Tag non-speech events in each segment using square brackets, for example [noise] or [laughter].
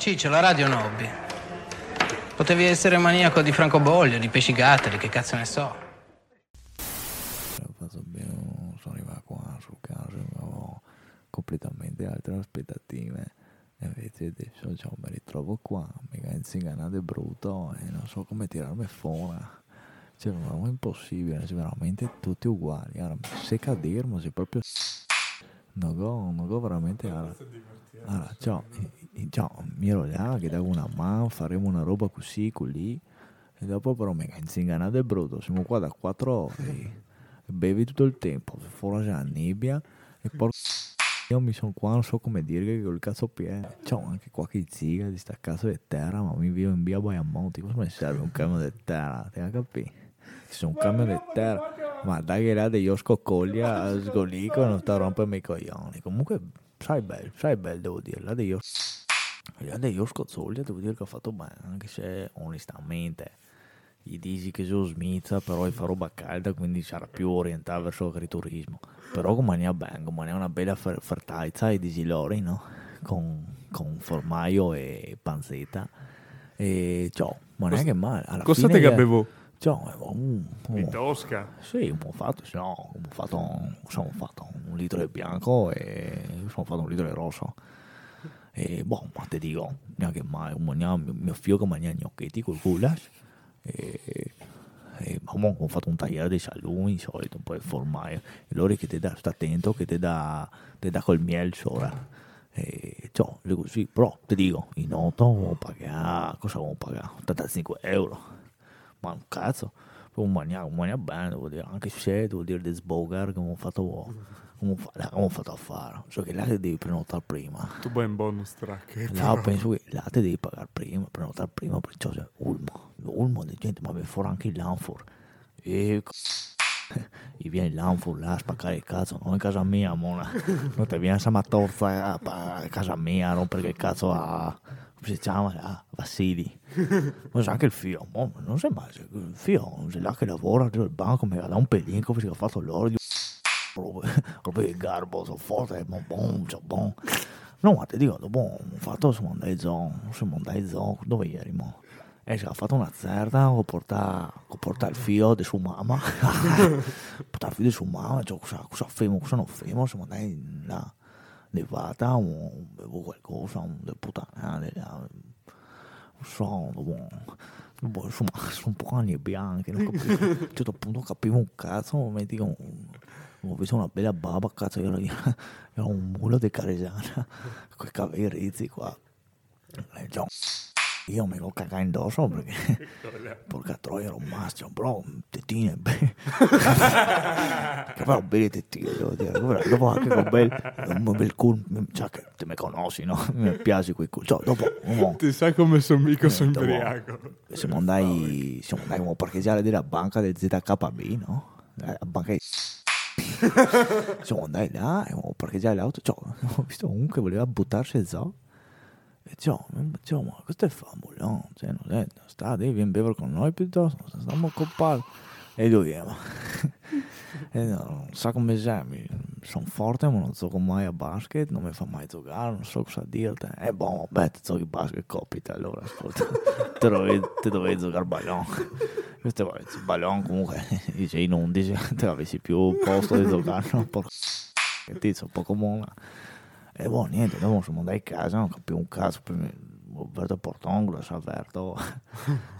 Ciccio, la radio Nobby. Potevi essere maniaco di francobollo, di pescigatteri, che cazzo ne so. Sono arrivato qua sul caso, avevo completamente altre aspettative. E invece adesso cioè, mi ritrovo qua, mega inzinganato brutto e non so come tirarmi fuori. Cioè, è impossibile, cioè, veramente tutti uguali. Allora, se cadirmo, se proprio... [laughs] Non go, non go veramente... Allora, allora ciao, ciao, mi ero là che davo una mano, faremo una roba così, così. E dopo però mega inzinganato e brutto, siamo qua da quattro ore. Bevi tutto il tempo, fuori c'è la nebbia e poi... Io mi sono qua, non so come dire, che col cazzo pieno. C'ho anche qualche ziga di sta cazzo di terra, ma mi vivo in via Baiamonti. Cosa mi serve un camion di terra? Ti capi? Se sono un camion di terra, ma dai che là di io scocoglia, sgolico, non sta a rompermi i coglioni. Comunque, sai bello, sai bello, devo dire. Là di io, io scozzoglia, devo dire che ho fatto bene, anche se onestamente gli dici che sono smizza, però è fa roba calda, quindi sarà più orientato verso l'agriturismo. Però come ne ha ben, come ne ha una bella fer- fertaiza e di lori, no? Con, con formaio e panzetta. E ciao, ma neanche male. Alla Cosa fine che- avevo? Ciao, un, In un, Tosca. sì, ho fatto, sì, no, ho fatto, un- fatto un litro di bianco e sono fatto un litro di rosso. E boh, ma te dico, neanche mai, un mangia- mio, mio figlio che mangia gnocchetti col goulash. E, e boh, ho fatto un tagliare di salumi, solito, un po' di formaio. E loro che ti dà, sta attento, che ti dà, ti dà col miele sopra. E ciò, le così, però ti dico, in auto ho pagato, cosa ho pagato? 85 euro ma un cazzo, un maniaco, un maniaco bene, devo dire, anche se devo dire di sbogar come ho fatto, come ho fa- come fatto a fare, so che là ti devi prenotare prima, Tu vai in bonus track. là penso che là ti devi pagare prima, prenotare prima, perciò c'è Ulmo, Ulmo di gente, ma per fuori anche il Lanford, e [laughs] gli viene il Lanford là a spaccare il cazzo, non in casa mia, mona, [laughs] non ti viene a torza a, casa mia, non perché il cazzo a, come si chiama là, Vassili. [laughs] Ma c'è anche il figlio, mo, non sai mai, se- il figlio, se là che lavora al banco, mi dà un pelino come si è fatto l'ordio, di [laughs] garbo, sono forte, ma bon, cioè bon. No, ma ti dico, dopo ho fatto, in siamo andati in zoo, dove ieri, mo? E ci ha fatto una zerda, ho portato, ho portato il figlio di sua mamma, [laughs] ho portato il figlio di sua mamma, cioè, cosa, cosa fermo, cosa non fermo, siamo andati là, di vata, un, bevo qualcosa, un de puttana, là, non so, dopo, dopo insomma, [laughs] sono un po' anni bianchi, non capivo, a un certo punto capivo un cazzo, mi dico, ho visto una bella baba, cazzo, io ero, ero un mulo di Caresana, con i capelli rizzi qua, già, io mi lo cagai indosso perché, porca troia, ero un maschio, bro, tettine, beh, che però belle tettine, devo dire, Però dopo anche con bel, un bel culo, cioè, che te mi conosci, no? Mi piace quei culo, cioè, dopo, mo, Ti sai come sono mica sono imbriaco. siamo andati, siamo andati a parcheggiare della banca del ZKB, no? La banca di... [laughs] siamo andati là e abbiamo parcheggiato l'auto, cioè, [laughs] ho visto uno che voleva buttarsi il zoo. E cioè, cioè, ma questo è famoso, cioè, non è, sta, devi venire a bere con noi piuttosto, stiamo a. E dobbiamo. [laughs] e no, non so come sei, sono forte, ma non come mai a basket, non mi fa mai giocare, non so cosa dirti. E boh, vabbè, ti giochi basket, copita, allora, ascolta, te dovevi, te dovevi giocare. Questo è il ballon comunque, [laughs] dice in 11, [laughs] te avessi più [laughs] posto di giocare, no? Porca che tizio, un po' comune. E boh, niente, dopo siamo andati a casa, non capivo un cazzo, ho aperto il portone, l'ho aperto.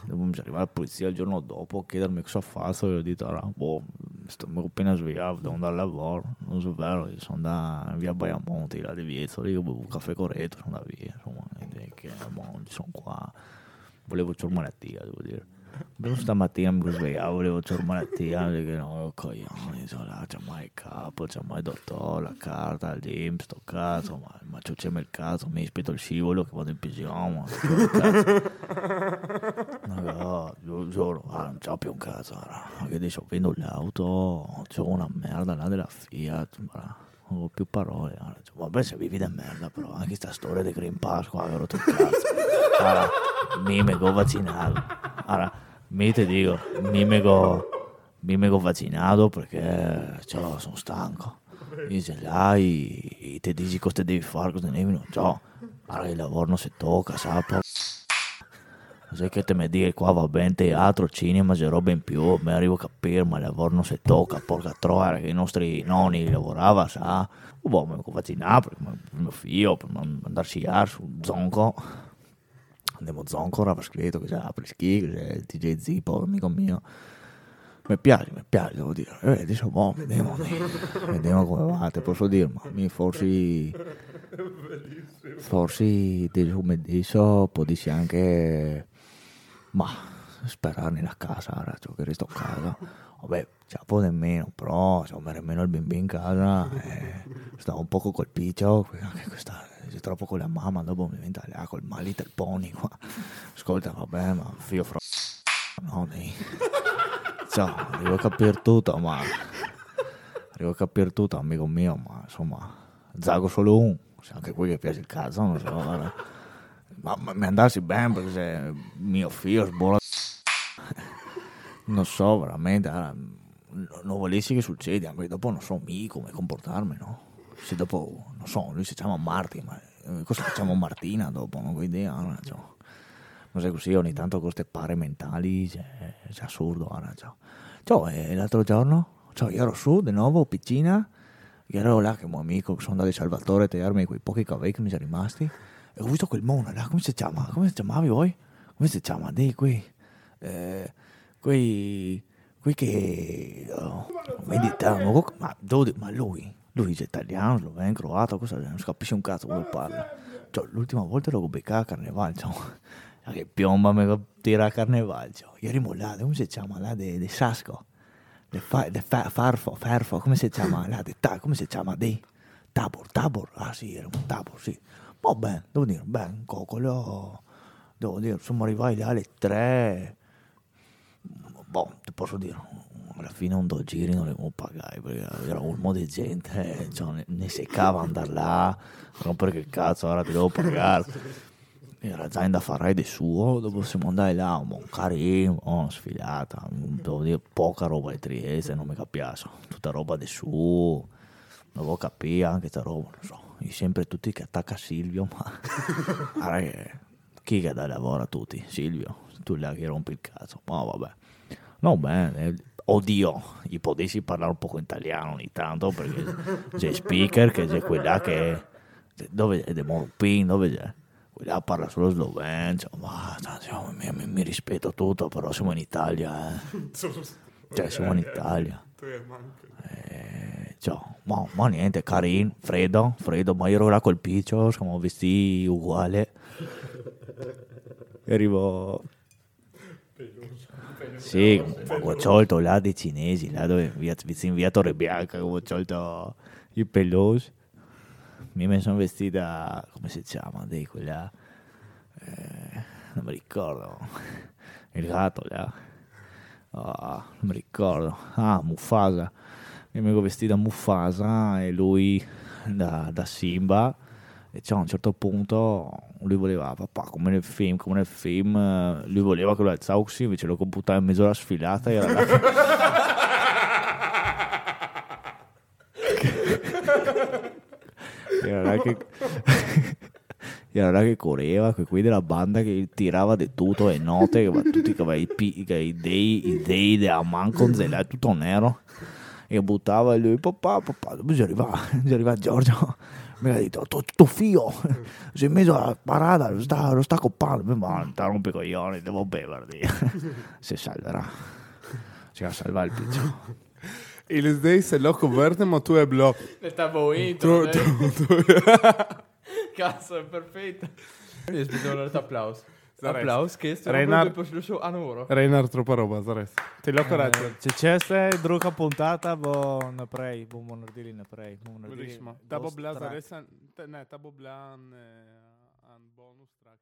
dopo mi è arrivata la polizia il giorno dopo a chiedermi cosa faccio, e ho detto, allora, boh, sto, mi ho appena svegliato, devo andare al lavoro, non so vero, io sono andato via Baiamonti, là di Viezzo, lì ho bevuto un caffè corretto, sono andato via, insomma, che, boh, sono qua, volevo c'ho malattia, devo dire. Però stamattina mi svegliavo, volevo c'ho malattia, [laughs] perché no, coglioni, là, c'è mai il capo, c'è mai il dottore, la carta, gym, sto cazzo, ma, ma c'è il cazzo, mi aspetto il scivolo che vado in pigiama, che cazzo. No, giuro, ah, non c'ho più un cazzo, ora. Anche adesso vendo l'auto, c'ho una merda là della Fiat, ma non ho più parole. ora. Cioè, Vabbè, se vivi da merda, però anche sta storia del Green Pass qua, che ho rotto il cazzo. Ora, mi me go vaccinato. Ora, mi te dico, mi me go, mi me go vaccinato perché cioè, sono stanco. Dice là, i- i- te dici cosa devi fare, cosa devi non so. Allora il lavoro non si tocca, sa, por- Sai che te mi dici qua va bene teatro, cinema, c'è roba in più, mi arrivo a capire, ma il lavoro non si tocca, porca troia, che i nostri nonni lavoravano, sa. Boh, mi Napoli, ma mio figlio, per andare a Zonco. Andiamo a Zonco, aveva scritto che c'è Apri Ski, che c'è DJ Zippo, amico mio. Mi piace, mi piace, devo dire. E vedi, insomma, boh, vediamo, vediamo come va, te posso dire, ma forse... Forse, come dico, può dirsi anche... Ma sperare nella casa, raggio, che resto a casa. Vabbè, c'è un po' nemmeno, però insomma, nemmeno il bimbi in casa. Eh, stavo un poco colpito, anche questa, c'è troppo con la mamma, dopo mi diventa là col My Little Pony qua. [laughs] Ascolta, vabbè, ma figlio fra... No, dai. Ciao, devo capire tutto, ma... Devo capire tutto, amico mio, ma insomma... Zago solo un, se anche qui che piace il cazzo, non so. Ma, ma mi andassi bene perché se mio figlio sbola [laughs] non so veramente ah, non volessi che succeda anche dopo non so mica come comportarmi no se dopo non so lui si chiama Marti ma eh, cosa facciamo Martina dopo non ho idea no? cioè, non sei così ogni tanto con queste pare mentali cioè, è assurdo no? cioè. Cioè, e l'altro giorno cioè, io ero su di nuovo piscina io ero là che mio amico sono andato di Salvatore a tagliarmi quei pochi capelli che mi sono rimasti e ho visto quel mono là come si chiama come si chiamavi voi come si chiama di qui eh, quei, quei che oh, meditano, ma, dove, ma lui, lui è italiano, sloveno, croato, cosa, non si capisce un cazzo come parla. Cioè, l'ultima volta l'ho beccato a Carnevale, cioè, [laughs] che piomba mi tira a Carnevale, cioè. ieri mollato, come si chiama là, de, de Sasco, de, fa, de fa, Farfo, Farfo, come si chiama là, de ta, come si chiama, de Tabor, Tabor, ah sì, era un Tabor, sì. Ma bene, devo dire, bene, un coccolo, devo dire, siamo arrivati là alle tre, boh, ti posso dire, alla fine un due giri non li avevo pagare perché era un po' di gente, cioè, ne, ne seccava andare là, non perché cazzo ora ti devo pagare. Era già da fare di suo, dopo siamo andati là, un buon carino, oh, sfilata, devo dire poca roba di Trieste, non mi capiace, tutta roba di su, non devo capire anche questa roba, non so, io sempre tutti che attacca Silvio, ma [laughs] chi che da lavoro a tutti? Silvio, tu là che rompi il cazzo, ma vabbè. No, bene. Oddio, gli potessi parlare un po' in italiano ogni tanto perché c'è speaker che c'è quella che dove è De Morpin, dove c'è quella parla solo sloveno, cioè, ma cioè, mi, mi, mi, rispetto tutto, però siamo in Italia, eh. cioè siamo in Italia. Eh, cioè, ma, ma, niente, carino, freddo, freddo, ma io ero là col piccio, siamo vestiti uguali. E arrivo sì, ho sciolto là dei cinesi, là dove via, via Torre Bianca, ho sciolto i pelosi. Mi sono vestita, come si chiama, di quella, eh, non mi ricordo, il gatto là, oh, non mi ricordo, ah, Mufasa. Mi ero vestita Mufasa e lui da, da Simba e cioè, a un certo punto lui voleva papà come nel film come nel film lui voleva che lo alzassi invece lo computava in mezz'ora sfilata e era là. Che... [laughs] era là che [laughs] era là che correva qui della banda che tirava di tutto e note che tutti che i, i dei i dei della Mancon là tutto nero e buttava e lui papà papà dove arriva arriva Giorgio mi ha detto tuo, tuo figlio si è messo a parata lo sta, lo sta coppando ma non rompi coglioni devo beverli [laughs] si salverà si va a salvare il piccio [laughs] Il Day se l'ho coperto ma tu è blocco Le stavo intro. tu, tu, tu. [laughs] Cazzo, è perfetta. Io aspetto un applaus. Zaraz. Aplavz, ki ste ga poslušali, ano uro. Rejnar Troparoba, zares. Celokorat. E, ehm, če če se druga puntata bo naprej, bomo naredili naprej. Bomo naredili ta bo bila zares, ne, ta bo bila en eh, bonus track.